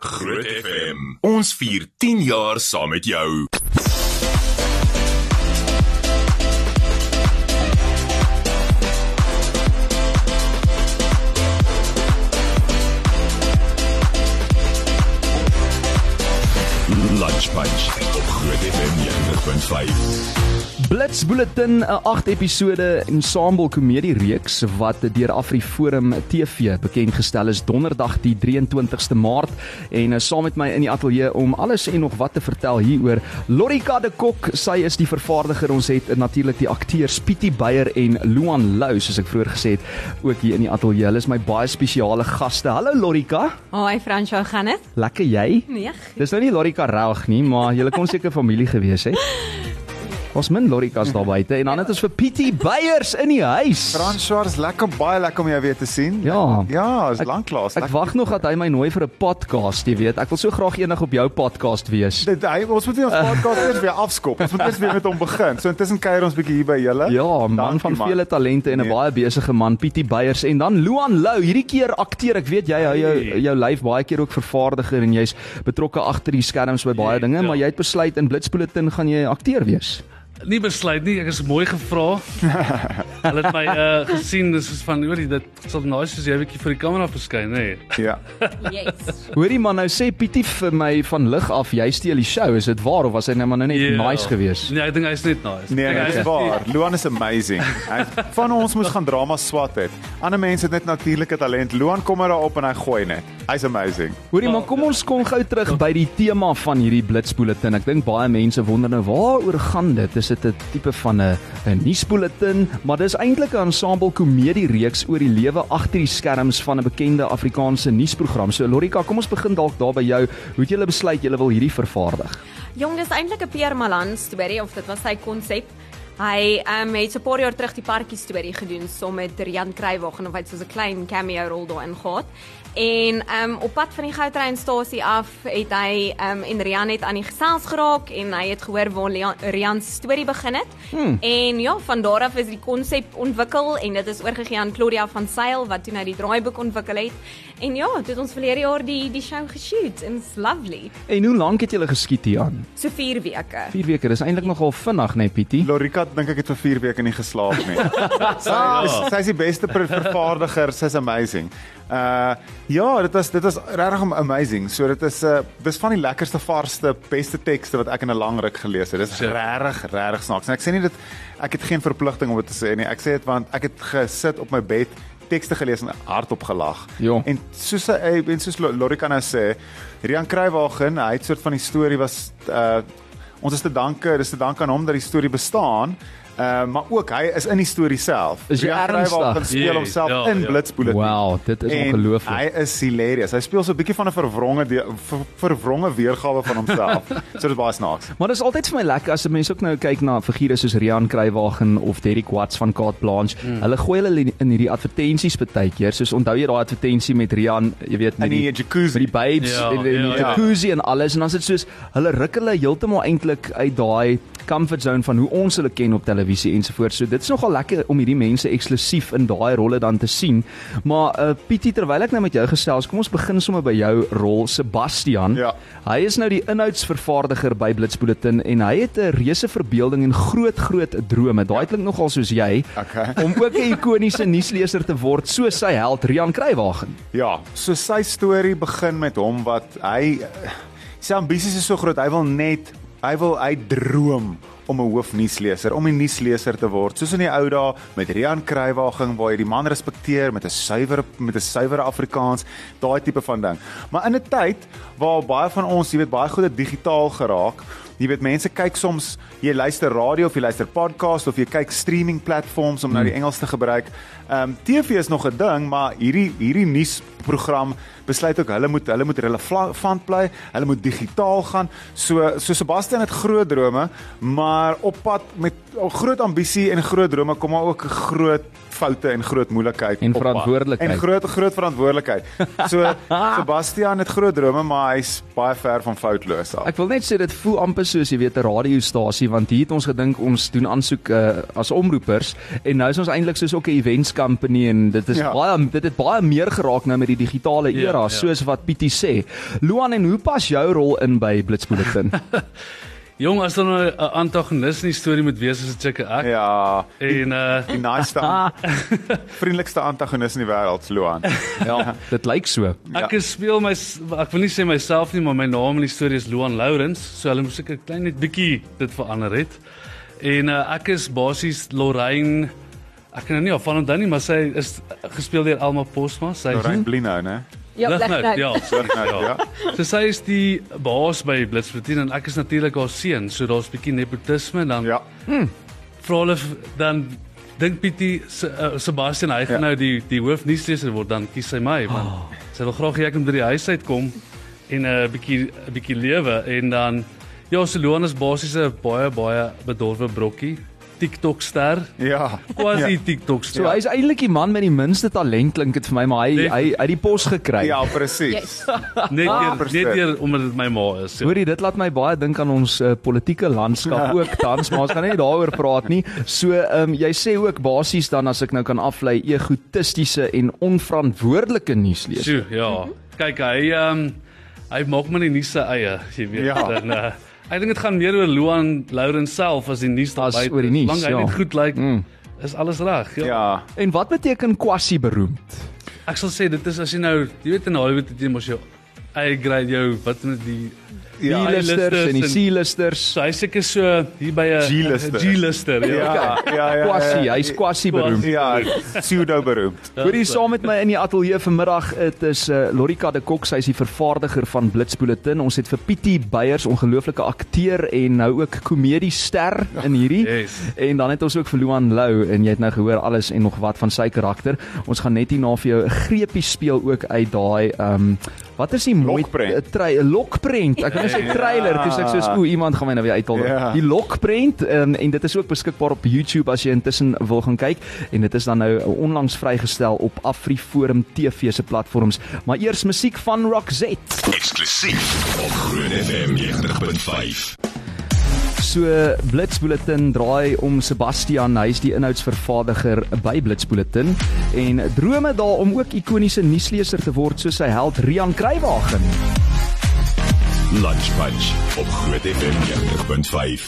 Groot FM. Ons vier 10 jaar saam met jou. Lunch Punch op Groot FM 90.5. Blitz Bulletin 'n 8 episode ensemble komedie reeks wat deur AfriForum TV bekend gestel is Donderdag die 23ste Maart en uh, saam met my in die ateljee om alles en nog wat te vertel hieroor Lorika de Kok, sy is die vervaardiger. Ons het natuurlik die akteurs Pietie Beyer en Luan Lou soos ek vroeër gesê het ook hier in die ateljee. Hulle is my baie spesiale gaste. Hallo Lorika. Hoi Fransjo, gaan dit? Lekker jy? Nee. Dis nou nie Lorika reg nie, maar julle kon seker familie gewees het. Ons min Lorikas daar buite en dan het ons vir Pietie Beyers in die huis. Frans Schwarz, lekker baie lekker om jou weer te sien. Ja. Ja, is lank laas. Ek wag nog dat hy my nooi vir 'n podcast, jy weet. Ek wil so graag eendag op jou podcast wees. Dit hy ons moet nie ons podcast eers weer afskop. Ons moet eers weer met hom begin. So intussen kuier ons bietjie hier by julle. Ja, man Dankie, van man. vele talente en 'n Nee. baie besige man, Pietie Beyers en dan Luan Lou. Hierdie keer akteer. Ek weet jy hou jou jou lyf baie keer ook vervaardiger en jy's betrokke agter die skerms by baie dinge, ja. maar jy het besluit in Blitzbulletin gaan jy akteur wees. Nie besluit nie, ek is mooi gevra. Hulle het my uh gesien, dis is van oor dit sal nice as jy 'n bietjie vir die kamera verskyn, nê. Ja. Yes. Hoorie man, nou sê Pietie vir my van lig af, jy steel die show. Is dit waar of was hy net maar nou net Ja. nice geweest? Nee, ek dink hy's net nice. Nee, nee, dink dis hy waar. Luan is amazing. Hy van ons moes gaan drama swat het. Ander mense het net natuurlike talent. Luan kom maar daarop en hy gooi net. Hy's amazing. Hoorie, maar kom ons kom gou terug by die tema van hierdie blitsbulletin. Ek dink baie mense wonder nou waaroor gaan dit? Is dit 'n tipe van 'n 'n nuusbulletin, maar dis eintlik 'n ensemble komedie reeks oor die lewe agter die skerms van 'n bekende Afrikaanse nuusprogram. So Lorika, kom ons begin dalk daar by jou. Hoe het jy besluit jy wil hierdie vervaardig? Jong, dis eintlik 'n Pierre Malan storie of dit was sy konsep. Hy um, het so 'n paar jaar terug die parkie storie gedoen saam met Rian Kruiwagen of hy het so 'n klein cameo rol daarin gehad. En um, op pad van die goudtreinstasie af het hy um, en Rian het aan die gesels geraak en hy het gehoor waar Lian- Rian se storie begin het. Hmm. En ja, van daar af is die konsep ontwikkel en dit is oorgegee aan Claudia van Sail wat toe nou die draaiboek ontwikkel het. En ja, dit het ons verlede jaar die die show geshoot en it's lovely. En hoe lank het julle geskiet hieraan? So 4 weke. 4 weke. Dis eintlik nogal vinnig, né, nee, Pietie? Lorika dink ek het vir 4 weke nie geslaap nie. sy is sy is die beste vervaardiger, sy's amazing. Uh ja, dit was dit was regtig amazing. So dit is uh dis van die lekkerste varsste beste tekste wat ek in 'n lang ruk gelees het. Dis Sure. regtig regtig snaaks. En ek sê nie dit ek het geen verpligting om dit te sê nie. Ek sê dit want ek het gesit op my bed tekste gelees en hardop gelag. Ja. En soos hy en soos Lo- Lorika nou sê, Rian Kruiwagen, hy het soort van die storie was uh ons is te danke, dis te danke aan hom dat die storie bestaan. Uh maar ook hy is in die storie self. Is jy ernstig? Kruiwagen speel homself ja, in ja. Blitzbulletin. Wow, dit is ongelooflik. Hy is hilarious. Hy speel so 'n bietjie van 'n verwronge de- ver, verwronge weergawe van homself. so dit is baie snaaks. Maar dit is altyd vir my lekker as 'n mens ook nou kyk na figure soos Rian Kruiwagen of Derek Watts van Carte Blanche. Mm. Hulle gooi hulle in hierdie advertensies baie keer. Soos onthou jy daai advertensie met Rian, jy weet met In die die jacuzzi. met die babes Ja, en in die ja, ja. jacuzzi en alles en dan is dit soos hulle ruk hulle heeltemal eintlik uit daai comfort zone van hoe ons hulle ken op televisie ensovoorts. So dit is nogal lekker om hierdie mense eksklusief in daai rolle dan te sien. Maar uh Pietie, terwyl ek nou met jou gesels, kom ons begin sommer by jou rol Sebastian. Ja. Hy is nou die inhoudsvervaardiger by Blitzbulletin en hy het 'n reuse verbeelding en groot groot drome. Daai klink nogal soos jy Okay. om ook 'n ikoniese nuusleser te word soos sy held Rian Kruiwagen. Ja, so sy storie begin met hom wat hy sy ambisies is so groot. Hy wil net hy wil hy droom om 'n hoofnuusleser, om 'n nuusleser te word. Soos in die ou dae met Rian Kruiwagen waar jy die man respekteer met 'n suiwer met 'n suiwere Afrikaans, daai tipe van ding. Maar in 'n tyd waar baie van ons, jy weet, baie goed het digitaal geraak, Jy weet mense kyk soms jy luister radio of jy luister podcast of jy kyk streaming platforms om nou die Engels te gebruik. Ehm um, TV is nog 'n ding, maar hierdie hierdie nuusprogram besluit ook hulle moet hulle moet relevant bly, hulle moet digitaal gaan. So so Sebastian het groot drome, maar op pad met groot ambisie en groot drome kom maar ook 'n groot foute en groot moeilikheid En verantwoordelikheid. En groot groot verantwoordelikheid. So Sebastian het groot drome, maar hy's baie ver van foutloos af. Ek wil net sê dit voel amper soos jy weet 'n radiostasie want hier het ons gedink ons doen aansoek uh, as omroepers en nou is ons eintlik soos ook 'n events company en dit is ja. Ja. baie dit het baie meer geraak nou met die digitale Ja, era ja. soos wat Pietie sê. Luan en hoe pas jou rol in by Blitsbulletin? Jong, as daar nou 'n antagonis in die storie moet wees, is dit seker ek. Ja, En uh die naaste vriendelikste antagonis in die wêreld, Luan. ja, dit lyk so. ek ja. speel my ek wil nie sê myself nie, maar my naam in die storie is Luan Lourens, so hulle moet seker klein net bietjie dit verander het. En uh, ek is basies Lorraine Ek kan nou nie afvan onthou nie, maar sy is gespeel deur Alma Posma. Sy Lorraine Blino, né? Ja, Lignout, blik ja. Nou, ja. So sy is die baas by Blitsplatoon en ek is natuurlik haar seun, so daar's 'n bietjie nepotisme dan Ja. vra hulle dan dink Pietie Se- uh, Sebastian hy gaan Ja. nou die die hoofnuusleser word dan kies sy my want oh. sy wil graag hê ek moet by die huis uitkom en 'n uh, bietjie 'n bietjie lewe en dan ja so Luan is basies 'n baie baie bedorwe brokkie TikTok ster Ja. quasi Ja. TikTok So ster hy's eintlik die man met die minste talent klink dit vir my, maar hy hy hy het die pos gekry. Ja, presies. Yes. net Ah, deur net deur omdat dit my ma is ja. Hoorie, dit laat my baie dink aan ons uh, politieke landskap ook tans, maar ons gaan nie daaroor praat nie. So, ehm um, jy sê ook basies dan as ek nou kan aflei egotistiese en onverantwoordelike nuus lees. Sjoe, ja. Kyk, hy ehm um, hy maak maar nie nuus sy eie, jy weet. Ja. En uh ek dink dit gaan meer oor Luan Lourens self as die nuus daar buite. oor die nuus, Solank hy ja. net goed lyk, Mm. is alles reg. Ja. Ja. En wat beteken quasi beroemd? Ek sal sê dit is as jy nou, jy weet in Hollywood het jy mos jou eie grade jou wat met die Ja, B-listers en die C-listers. so hy seker so hier by 'n G-lister. G-lister, ja. Ja, ja, ja. Quasi, hy's quasi beroemd. Ja, pseudo beroemd. Hoorie saam met my in die ateljee vanmiddag, dit is uh, Lorika de Kok, sy is die vervaardiger van Blitsbulletin. Ons het vir Pietie Beyers, ongelooflike akteur en nou ook komediester in hierdie. Yes. En dan het ons ook vir Luan Lou en jy het nou gehoor alles en nog wat van sy karakter. Ons gaan net hierna vir jou 'n greepie speel ook uit daai ehm um, wat is die mooi eh, try 'n lokprent. Ek kan net sê trailer, dis ek soos o iemand gaan my nou weer uithaal. Ja. Die lokprent um, en dit is ook beskikbaar op YouTube as jy intussen wil gaan kyk en dit is dan nou onlangs vrygestel op AfriForum TV se platforms. Maar eers musiek van Roxette. Eksklusief op Groot FM 90.5. So Blitsbulletin draai om Sebastian, hy's die inhoudsvervaardiger by Blitsbulletin en drome daar om ook ikoniese nuusleser te word soos sy held Rian Kruiwagen. Lunch Punch op Groot FM 90.5.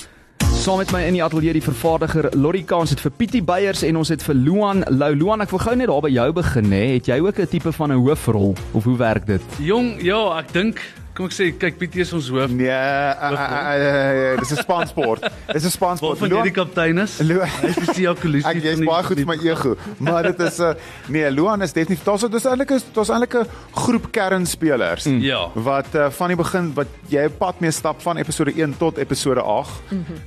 Saam met my in die ateljee die vervaardiger Lorika, ons het vir Pietie Beyers en ons het vir Luan Lou. Luan, ek wil gou net daar by jou begin hè. Het jy ook 'n tipe van 'n hoofrol of hoe werk dit? Jong, ja, ek dink kom ek sê kyk Pietie is ons hoof. Nee, uh, uh, uh, dis 'n spansport. Dis 'n spansport. Waarvan jy die kaptein is. Hy is die akkulisie. Ek jy's baie goed vir my ego, maar dit is 'n nee, Luan is definitief daar's dis eintlik is daar's eintlik 'n groep kernspelers Mm. Ja. wat uh, van die begin wat jy 'n pad mee stap van episode 1 tot episode 8.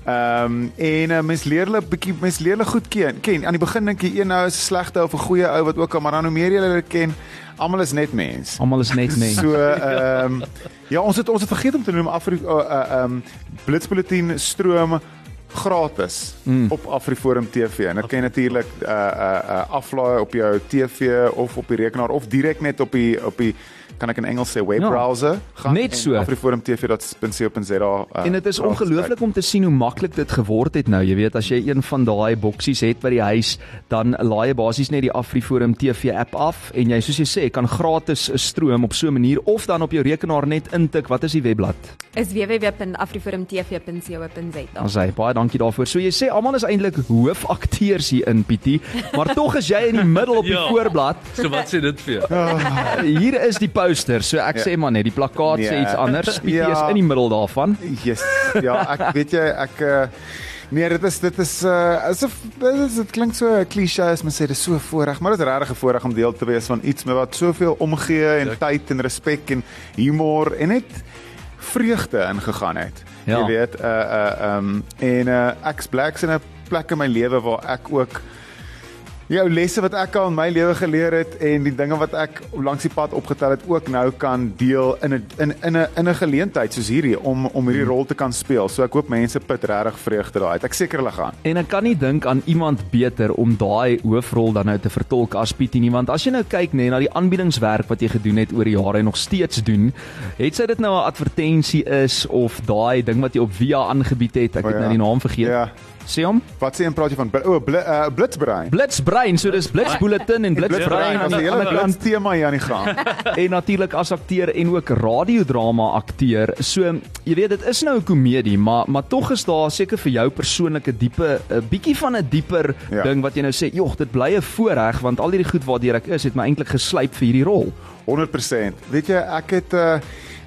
Ehm um, en uh, mens leer hulle bietjie mens leer hulle goed ken. Ken aan die begin dink jy een nou is 'n slegte of 'n goeie ou wat ook al maar dan hoe meer jy hulle ken, almal is net mens. Almal is net mens. So ehm um, ja, ons het ons het vergeet om te noem Afri uh, uh, um Blitsbulletin stroom gratis mm. op AfriForum TV en dit kan jy natuurlik uh uh, uh aflaai op jou TV of op die rekenaar of direk net op die op die kan ek in Engels sê webbrowser gaan net en so. afriforumtv.co.za uh, En dit is ongelooflik om te sien hoe maklik dit geword het nou. Jy weet as jy een van daai boksies het by die huis, dan laai jy basies net die AfriForum TV app af en jy soos jy sê kan gratis stroom op so 'n manier of dan op jou rekenaar net intik wat is die webblad. Is www.afriforumtv.co.za. Ons sê baie dankie daarvoor. So jy sê almal is eintlik hoofakteurs hier in Pietie, maar tog is jy in die middel op die Ja. voorblad. So wat sê dit vir jou? Uh, Hier is die poster. So ek Ja. sê maar net die plakkaat sê Nee. iets anders. Pietie Ja. is in die middel daarvan. Yes. Ja, ek weet jy ek uh, Nee, dit is dit is uh asof dit is dit klink so 'n klise as mens sê dis so voorreg, maar dit is regtig 'n voorreg om deel te wees van iets met wat soveel omgee en Ja. tyd en respek en humor en net vreugde ingegaan het. Ja. Jy weet, uh uh um en uh ek's blaks in 'n plek in my lewe waar ek ook jou lesse wat ek al in my lewe geleer het en die dinge wat ek langs die pad opgetel het ook nou kan deel in 'n in in 'n in 'n geleentheid soos hierdie om om hierdie rol te kan speel. So ek hoop mense put regtig vreugde daai uit. Ek seker hulle gaan. En ek kan nie dink aan iemand beter om daai hoofrol dan nou te vertolk as Pietie nie, want as jy nou kyk nê na die aanbiedingswerk wat jy gedoen het oor die jare en nog steeds doen, het sy dit nou 'n advertensie is of daai ding wat jy op Via aangebied het, ek het ja. nou die naam vergeet. Ja. Sê hom? Wat sê 'n praatjie van o, oh, bl uh, blitsbrein. Blitsbrein, so dis Blitsbulletin en Blitsbrein aan die ander kant tema hier aan die gang. en natuurlik as akteur en ook radiodrama akteur. So jy weet dit is nou 'n komedie, maar maar tog is daar seker vir jou persoonlike diepe 'n bietjie van 'n dieper Ja. ja. ding wat jy nou sê, "Jog, dit bly 'n voorreg want al hierdie goed waardeur ek is, het my eintlik geslyp vir hierdie rol." 100%. Weet jy, ek het uh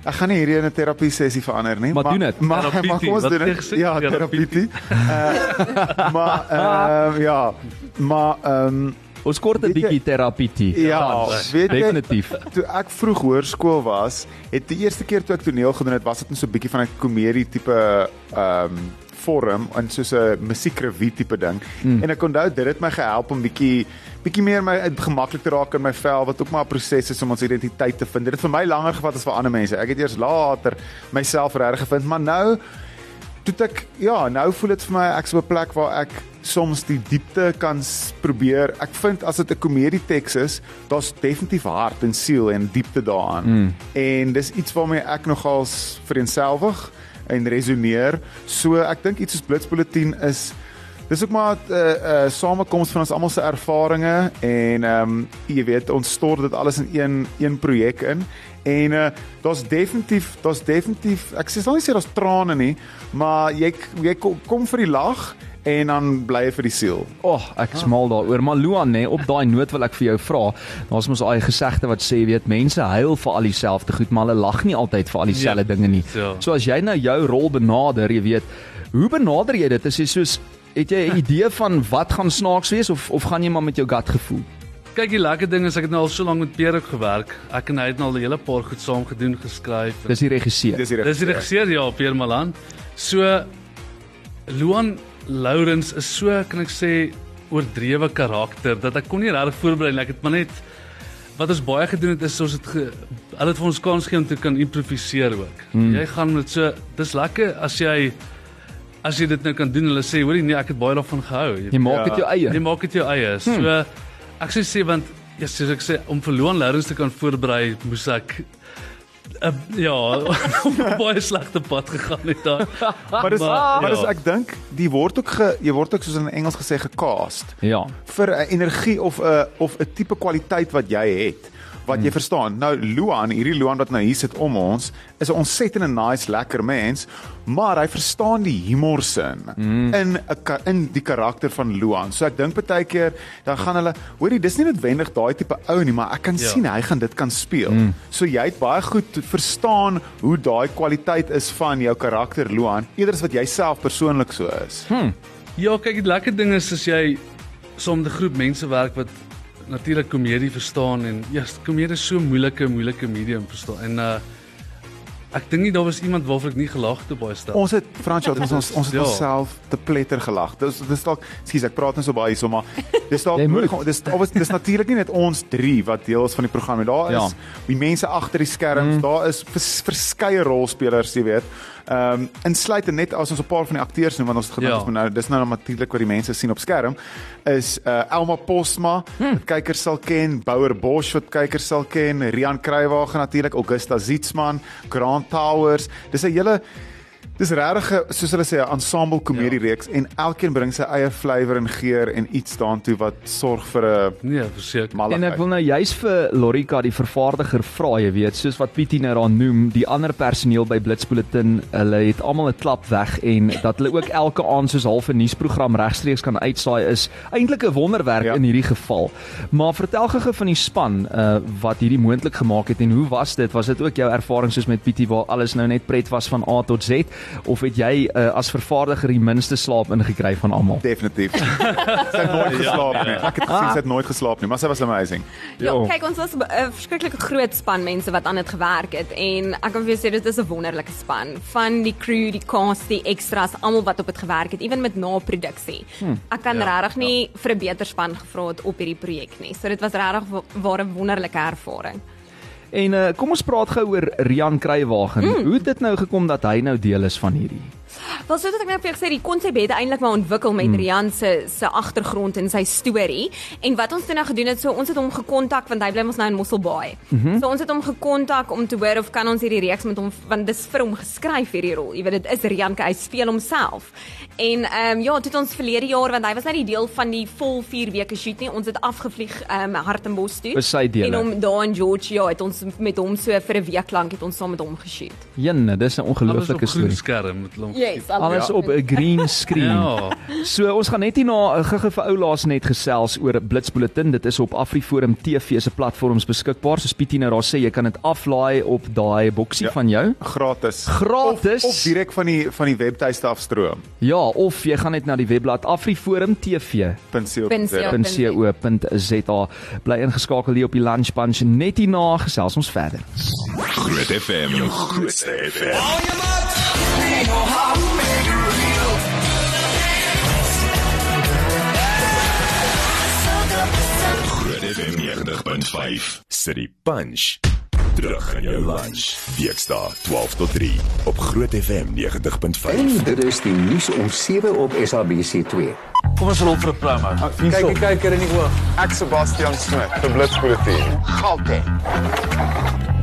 ek gaan nie hierdie in 'n terapie sessie verander nie, Maar doen dit. Maar, maar Terapietie, kom ons wat doen het jy dit. gesê? Ja, Terapietie. terapie. Uh, maar ehm ja, maar ehm Ons kort 'n Weet jy- bietjie terapie. Ja, weet jy- definitief. toe ek vroeg hoërskool was, het die eerste keer toe ek toneel gedoen het, was dit net so 'n bietjie van 'n komedie tipe ehm vorm en soos 'n musiekrevue tipe ding. Mm. En ek onthou dit het my gehelp om bietjie bietjie meer my gemaklik te raak in my vel wat ook maar 'n proses is om ons identiteit te vind. Dit het vir my langer gevat as vir ander mense. Ek het eers later myself regtig gevind, maar nou toe ek ja, nou voel dit vir my ek's op 'n plek waar ek soms die diepte kan probeer. Ek vind as dit 'n komedie teks is, daar's definitief hart en siel en diepte daaraan. Mm. En dis iets waarmee ek nogals vereenselwig en resoneer. So ek dink iets soos Blitsbulletin is Dis ook maar 'n uh, uh, samekoms van ons almal se ervarings en ehm um, jy weet ons stort dit alles in een een projek in en uh, daar's definitief daar's definitief ek sê sal nie sê daar's trane nie maar jy jy kom, kom vir die lag en dan bly jy vir die siel. O, oh, ek smaal daaroor, maar Luan nê, op daai noot wil ek vir jou vra. Daar's mos daai gesegde wat sê, weet, mense huil vir al dieselfde goed, maar hulle lag nie altyd vir al dieselfde Ja. dinge nie. Ja. So as jy nou jou rol benader, jy weet, hoe benader jy dit? Is jy soos het jy 'n idee van wat gaan snaaks wees of of gaan jy maar met jou gut gevoel? Kyk, die lekker ding is ek het nou al so lank met Pierre gewerk. Ek en hy het nou al 'n hele paar goed saam gedoen, geskryf. Dis die regisseur. Dis die Dis die regisseur ja, Pierre Malan. So Luan Lourens is so kan ek sê oordrewe karakter dat ek kon nie regtig voorberei nie. Ek het maar net wat ons baie gedoen het is ons het ge, hulle het vir ons kans gegee om te kan improviseer ook. Hmm. Jy gaan met so dis lekker as jy as jy dit nou kan doen. Hulle sê hoorie nee, ek het baie daarvan gehou. Jy, Jy maak Ja. dit jou eie. jy maak dit jou eie. So ek sou sê want ja, soos ek sê om vir Luan Lourens te kan voorberei, moes ek uh, ja, baie slegte pad gegaan het daar. Maar dis Maar, maar dis ja. ek dink die word ook ge, jy word ook soos in Engels gesê gecast Ja. vir 'n energie of 'n of 'n tipe kwaliteit wat jy het wat jy verstaan. Nou Luan, hierdie Luan wat nou hier sit om ons, is 'n ontsettende nice, lekker mens, maar hy verstaan die humorsin mm. in 'n in die karakter van Luan. So ek dink baie keer dan gaan hulle, hoorie, dis nie noodwendig daai tipe ou nie, maar ek kan ja. sien hy gaan dit kan speel. Mm. So jy het baie goed verstaan hoe daai kwaliteit is van jou karakter Luan, eerder as wat jy self persoonlik so is. Hm. Ja, kyk, die lekker ding is as jy saam met 'n groep mense werk wat natuurlik komedie verstaan en ja, komedie is so moeilike moeilike medium verstaan. En uh ek dink nie daar was iemand waarvoor ek nie gelag het op baie stel. Ons het Fransjo, ons ons ons het Ja. onsself te pletter gelag. Dis dis dalk, skus ek praat nou so baie hierso maar dis dalk nodig om- dis dis, dis natuurlik nie net ons 3 wat deel is van die program nie. Daar is Ja. die mense agter die skerms, mm. daar is vers, verskeie rolspelers, jy weet. Ehm um, insluitend net as ons 'n paar van die akteurs noem want ons het gedink Ja. ons moet nou dis nou natuurlik wat die mense sien op skerm is uh Elma Posma hmm. wat kykers sal ken, Bouwer Bosch wat kykers sal ken, Rian Kruiwagen natuurlik, Augusta Zietsman, Grant Towers. Dis 'n hele Dis regtig soos hulle sê 'n ensemble komedie reeks en elkeen bring sy eie flavour en geur en iets daartoe wat sorg vir 'n Nee, verseker. malligheid. En ek wil nou juis vir Lorika die vervaardiger vra, jy weet, soos wat Pietie nou daar noem, die ander personeel by Blitsbulletin, hulle het almal 'n klap weg en dat hulle ook elke aand soos half 'n nuusprogram regstreeks kan uitsaai is eintlik 'n wonderwerk Ja. in hierdie geval. Maar vertel gou van die span uh wat hierdie moontlik gemaak het en hoe was dit? Was dit ook jou ervaring soos met Pietie waar alles nou net pret was van A tot Z of het jy uh, as vervaardiger die minste slaap ingekry van almal? Definitief. sy het nooit geslaap nie. Ek het gesien sy het nooit geslaap nie, maar sy was amazing. Ja, Ja. kyk ons was 'n uh, verskriklike groot span mense wat aan dit gewerk het en ek kan vir jou sê dit is 'n wonderlike span van die crew, die cast, die extras, almal wat op dit gewerk het, ewen met naproduksie. Hmm. Ek kan ja, regtig nie vir 'n beter span gevra het op hierdie projek nie. So dit was regtig 'n wonderlike ervaring. En uh, kom ons praat gou oor Rian Kruiwagen. Mm. Hoe het dit nou gekom dat hy nou deel is van hierdie? Wel soos ek nou vir jou gesê, die konsep het eintlik maar ontwikkel met hmm. Rian se se agtergrond en sy storie. En wat ons toe nou gedoen het, so ons het hom gekontak want hy bly mos nou in Mosselbaai. Mm -hmm. So ons het hom gekontak om te hoor of kan ons hierdie reeks met hom want dis vir hom geskryf hierdie rol. Jy weet dit is Rian, hy speel homself. En ehm um, ja, dit het ons verlede jaar want hy was net die deel van die vol 4 weke shoot nie. Ons het afgevlieg ehm um, Hartenbos toe. En hom daar in Georgia het ons met hom so vir 'n week lank het ons saam met hom geshoot. Jenne, dis 'n ongelooflike storie. skerm met hom. Yes, alles op 'n green screen. ja. So ons gaan net hier na eh, gige vir oulaas net gesels oor Blitsbulletin. Dit is op Afriforum TV se platforms beskikbaar. So Pietie nou daar sê jy kan dit aflaai op daai boksie ja, van jou. Gratis. Gratis. Of, of direk van die van die webtuiste afstroom. Ja, of jy gaan net na die webblad afriforumtv.co.za. Bly ingeskakel hier op die Lunch Bunch net hierna gesels ons verder. Groot FM, jou grootste FM. Al jou maat 5 sit die punch terug in jou lunch weksdae 12 tot 3 op Groot FM 90.5 en dit is die nuus om 7 op SABC2 Kom ons rol vir 'n promo. Ah, Kyk die kyker in die oog. Ek Sebastian Smith, the Blitz Bulletin. Gauteng.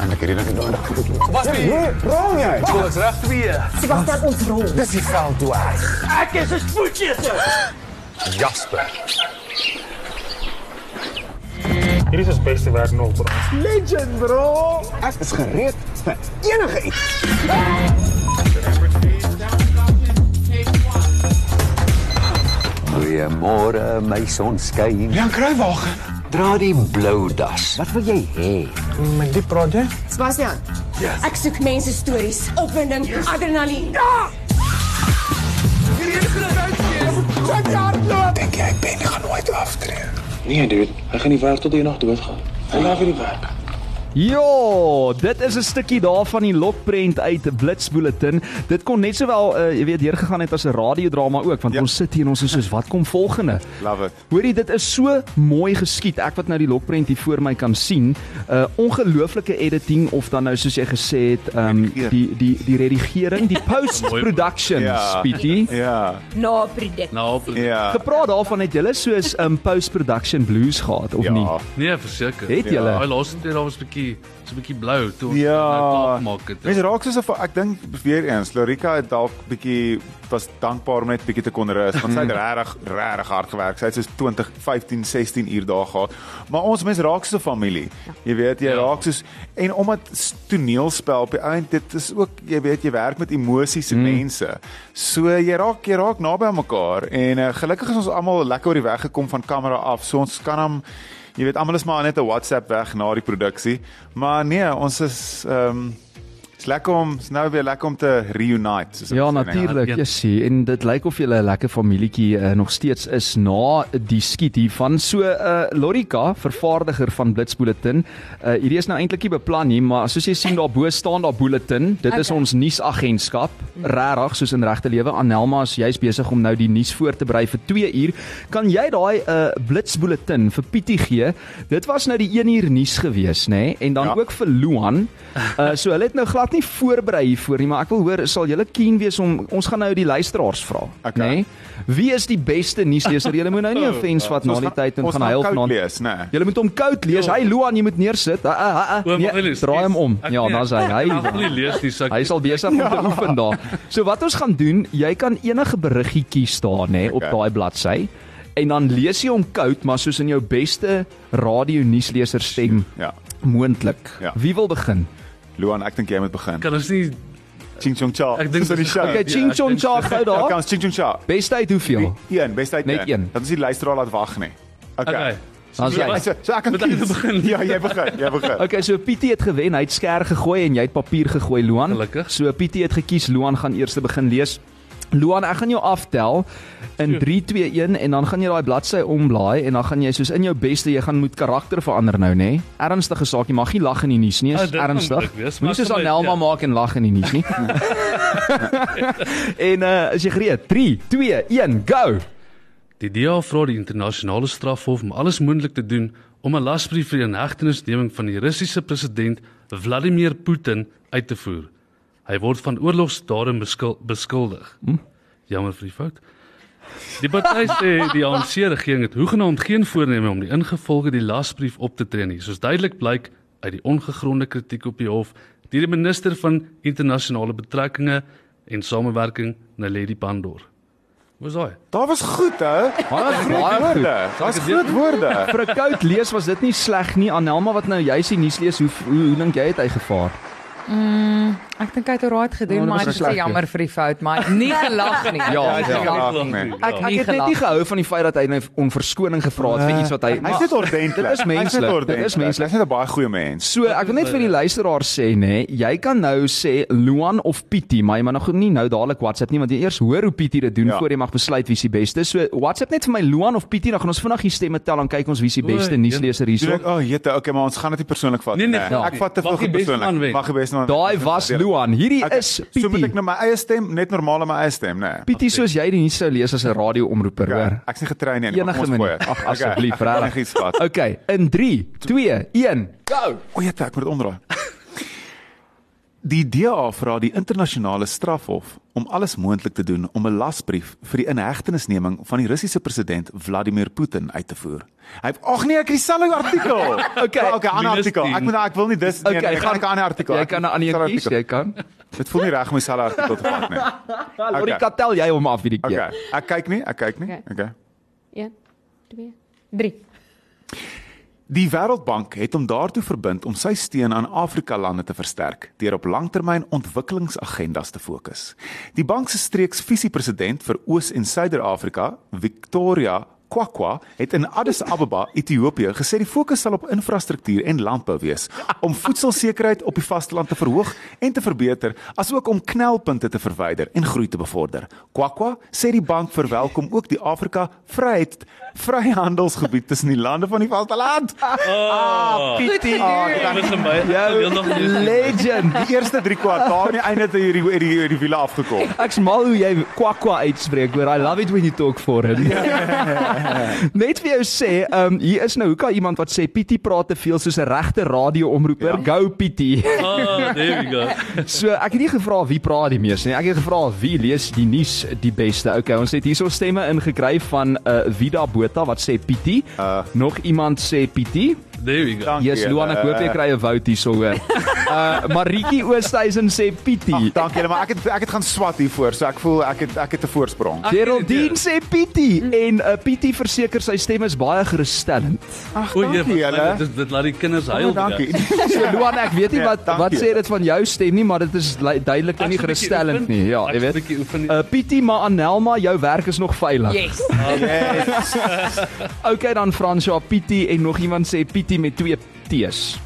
Het nog eintlik hierdie ding gedoen. Sebastian, nee, wrong jy. Kom ons reg twee. Sebastian ons rol. Dis die veld toe hy. Ek is 'n spoedjeter. Jasper. Hierdie is ons beste werk nog bro. Legend, bro. Ek is gereed vir enige iets. Goeiemôre, my sonskyn. Jan Kruiwagen. Dra die blou das. Wat wil jy hê? Met die projek? Sebastian. Yes. Ek soek mense stories, opwinding, yes. adrenalien. Dink jy Ben gaan nooit aftree? Nee, dude. Hy gaan nie werk tot hy nog doodgaan. Hy laat vir die werk. Ja, dit is 'n stukkie daarvan die lokprent uit Blitsbulletin. Dit kon net sowel uh, jy weet deurgegaan het as 'n radiodrama ook want Ja. ons sit hier en ons is soos wat kom volgende. Love it. Hoorie, dit is so mooi geskied. Ek wat nou die lokprent hier voor my kan sien. Uh ongelooflike editing of dan nou soos jy gesê het, um die die die redigering, die post-production, Ja. Spietie. Ja. Na produk. Nou, Ja. Gepraat daarvan het julle soos um post-production blues gehad of Ja. nie? nee, verseker. Het julle? Daai laaste tyd daar was 'n bietjie, so 'n bietjie blou toe ons Ja. nou klaar gemaak het. Mense raak soos of ek dink weer eens Lorika het dalk bietjie was dankbaar om net bietjie te kon rus want sy het regtig regtig hard gewerk. Sy het soos 20, 15, 16 uur daar gehad. Maar ons mense raak so 'n familie. Jy weet jy Ja. raak soos en omdat toneelspel op die eind dit is ook jy weet jy werk met emosies en mense. So jy raak jy raak naby aan mekaar en uh, gelukkig is ons almal lekker oor die weg gekom van kamera af. So ons kan hom Jy weet almal is maar net 'n WhatsApp weg na die produksie. Maar nee, ons is ehm um, is lekker om is nou weer lekker om te reunite. soos Ja, nee. natuurlik. Ja. Jy sien, en dit lyk of julle 'n lekker familietjie uh, nog steeds is na die skiet hiervan. So uh Lorika, vervaardiger van Blitsbulletin. Uh hierdie is nou eintlik nie beplan nie, maar soos jy sien daarbo staan daar bulletin. Dit is Okay. ons nuusagentskap. Regtig, soos in regte lewe. Anelma is juist besig om nou die nuus voor te berei vir 2 uur. Kan jy daai uh Blitsbulletin vir Pietie gee? Dit was nou die 1 uur nuus gewees, nê? Nee? En dan ja. ook vir Luan. Uh so hulle het nou glad nie voorberei hiervoor nie, maar ek wil hoor, sal julle keen wees om ons gaan nou die luisteraars vra, Okay. nê? Nee? Wie is die beste nuusleser? Julle moet nou nie 'n fans wat na die gaan- tyd en gaan huil vanaand. lees, nee. Julle moet hom koud lees. Hy Luan, jy moet neersit. Ah, ah, ah, Nee, draai hom om. Ja, dan's hy. Hy wil lees nie, so ek Hy sal besig om te oefen daar. So wat ons gaan doen, jy kan enige beriggie kies daar nê op daai bladsy en dan lees jy hom koud, maar soos in jou beste radio nuusleser stem Ja. moontlik. Ja. Wie wil begin? Luan, ek dink jy moet begin. kan ons nie Ching chong cha. Ek dink Dis die show. Okay, Ja, ching ek chong cha so. gou Okay, daar. ons ching chong cha. Beste uit hoeveel? Een, beste uit Net een. Dan is die luisteraar laat wag nie. Okay. Okay. Sê hy. So, so ek kan kies. begin? Ja, jy begin, jy begin. Okay, so Pietie het gewen. Hy het sker gegooi en jy het papier gegooi, Luan. Gelukkig. So Pietie het gekies. Luan gaan eers begin lees. Luan, ek gaan jou aftel in 3 2 1 en dan gaan jy daai bladsy omblaai en dan gaan jy soos in jou beste jy gaan moet karakter verander nou, nê? Ernstige saak, jy mag nie lag in die nuus nie, is gaan ernstig. Moenie soos Anelma ja. maak en lag in die nuus nie. en uh is jy gereed? 3 2 1 go. Die DA vra die internasionale strafhof om alles moontlik te doen om 'n lasbrief vir die inhegtenisneming van die Russiese president Vladimir Putin uit te voer. Hy word van oorlogsdade beskul, beskuldig. Hm? Jammer vir die fout. Die party sê die ANC regering het hoegenaamd geen voorneme om die ingevolge die lasbrief op te tree nie, soos duidelik blyk uit die ongegronde kritiek op die hof deur die minister van internasionale betrekkinge en samewerking, Naledi Pandor. Is daai? Daar was goed, hè? Baie Groot woorde. Daar's groot woorde. Vir 'n koud lees was dit nie sleg nie. Anelma wat nou juis die nuus lees, hoe hoe, hoe dink jy het hy gevaar? Mm, ek dink hy het alright Ja, gedoen, dit maar dit is jammer vir die fout, maar nie gelag nie. Ja, ja, gelag ja, nie. nee. Ek Ek het net nie gelag. gehou van die feit dat hy nou om verskoning gevra het vir iets wat hy Hy's net ordentlik. Dit is menslik. Dit is menslik. Hy's net 'n baie goeie mens. So, ek wil net vir die luisteraar sê nê, jy kan nou sê Luan of Pietie, maar jy moet nog nie nou dadelik WhatsApp nie want jy eers hoor hoe Pietie dit doen Ja. voor jy mag besluit wie se beste. So, WhatsApp net vir my Luan of Pietie, dan gaan ons vinnig die stemme tel en kyk ons wie se beste nuusleser hierso. ek, oh, jette, okay, maar ons gaan dit nie persoonlik vat Nee, nee, nie. ja. Ek vat Mag die beste man persoonlik. wen. Mag die beste man. Daai was Luan. Hierdie Okay, is So moet Pietie. ek nou my eie stem, net normaal my eie stem, né? Pietie soos jy die nuus sou lees as 'n radioomroeper, hoor. Okay, ek's nie getrein nie. maar ons minuut. gooi. Ag asseblief, ek regtig. Okay, in 3, 2, 1, go. O, jette, ek moet dit omdraai. Die DA vra die internasionale strafhof om alles moontlik te doen om 'n lasbrief vir die inhegtenisneming van die Russiese president Vladimir Putin uit te voer. Hy Ag nee, ek het dieselfde artikel. Okay, okay, ander minus artikel. 10. Ek moet ek wil nie dis nee, Okay, nee, ek gaan 'n ander artikel. Jy kan 'n ander kies, artikel. jy kan. Dit voel nie reg om dieselfde artikel te vat nie. Lorika tel jy hom af hierdie keer. Okay, ek kyk nie, ek kyk nie. Okay. Okay. 1 2 3 Die Wêreldbank het hom daartoe verbind om sy steun aan Afrika lande te versterk deur op langtermyn ontwikkelingsagendas te fokus. Die bank se streeksvisiepresident vir Oos- en Suider-Afrika, Victoria Kwakwa het in Addis Ababa, Ethiopië, gesê die fokus sal op infrastruktuur en landbou wees om voedselsekerheid op die vasteland te verhoog en te verbeter, asook om knelpunte te verwyder en groei te bevorder. Kwakwa sê die bank verwelkom ook die Afrika Vryheid Vryhandelsgebied tussen die lande van die vasteland. Ah, Pietie. Ah, Dit is my. Jou wil nog nie. legend. Die eerste 3 kwartaal aan die einde het hierdie hierdie hierdie wiele afgekom. Ek's mal hoe jy kwakwa uitspreek, hoor. I love it when you talk for him. Net vir jou sê, ehm um, hier is nou hoe kan iemand wat sê Pietie praat te veel soos 'n regte radio-omroeper. Ja. Go Pietie. Ah, there we go. So ek het nie gevra wie praat die meeste nie. Ek het gevra wie lees die nuus die beste. Okay, ons het hierso stemme ingekry van uh, Vida Botha wat sê Pietie. Uh, Nog iemand sê Pietie. There we go. Dankie. Yes, Luan, ek hoop jy kry 'n vote hierso hoor. Uh Maritjie Oosthuizen sê Pietie. Dankie julle, maar ek het ek het gaan swat hiervoor, so ek voel ek het ek het 'n voorsprong. Geraldine sê Pietie en uh, Pietie verseker sy stem is baie gerusstellend. Ag, O, dankie jee, julle. dit dit laat die kinders Oh, huil. dankie. So Luan, ek weet nie Ja, wat wat dankie. sê dit van jou stem nie, maar dit is li- duidelik nou nie gerusstellend nie. Ja, jy weet. Uh, Pietie, maar Anelma, jou werk is nog veilig. Yes. Okay dan Fransja, Pietie en nog iemand sê Pietie met twee T's.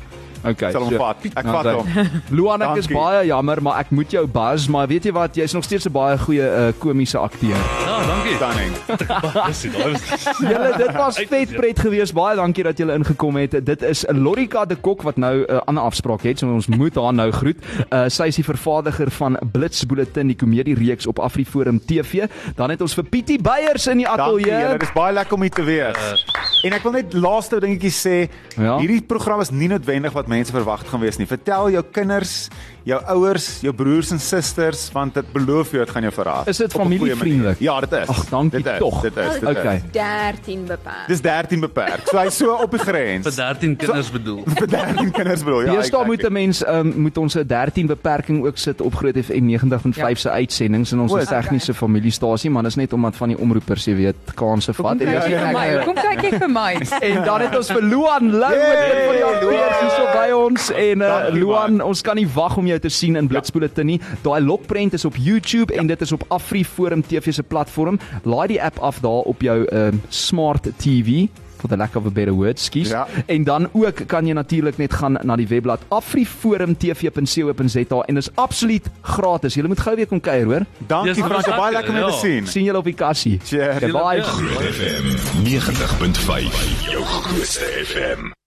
Okay. Sal hom vat. Ek vat Okay. hom. Luan, ek is baie jammer, maar ek moet jou buzz, maar weet jy wat, jy's nog steeds 'n baie goeie uh, komiese akteur. Ja, dankie. Stunning. Dis dit. Julle, dit was vet pret geweest. Baie dankie dat julle ingekom het. Dit is Lorika de Kok wat nou 'n uh, ander afspraak het, so ons moet haar nou groet. Uh, sy is die vervaardiger van Blitz Bulletin, die komedie reeks op Afriforum TV. Dan het ons vir Pietie Beyers in die Dankie julle, ateljee. dis baie lekker om hier te wees. En ek wil net laaste dingetjie sê, Ja? hierdie program is nie noodwendig wat mense verwag gaan wees nie. Vertel jou kinders, jou ouers, jou broers en susters want dit beloof jou dit gaan jou verras. Is dit familievriendelik? Ja, dit is. Ag, dankie dit is, tog. Dit is. Dit Okay. is. 13 beperk. Dis 13 beperk. So hy's so op die grens. vir 13 kinders bedoel. vir 13 kinders bedoel. Ja, Ja, Deesdae exactly. moet 'n mens um, moet ons 'n 13 beperking ook sit op Groot FM 90.5 se uitsendings in ons is tegniese familiestasie, maar dis net omdat van die omroepers, jy weet, kanse vat. Kom kyk jy vir my. Kom kyk jy vir my. En dan het ons vir Luan Lou met een van die akteurs hierso by ons en uh, Luan, ons kan nie wag om jou te sien in Blitspoelite nie. Daai lokprent is op YouTube en dit is op Afriforum TV se platform. Laai die app af daar op jou uh, smart TV for the lack of a better word, skus. Ja. En dan ook kan jy natuurlik net gaan na die webblad afriforumtv.co.za en is absoluut gratis. Jy moet gou weer kom kuier, hoor. Dankie Dis Frans, baie lekker, om jou ja. te sien. sien julle op die kassie. Cheers. Okay, bye. Groot FM 90.5 jou grootste FM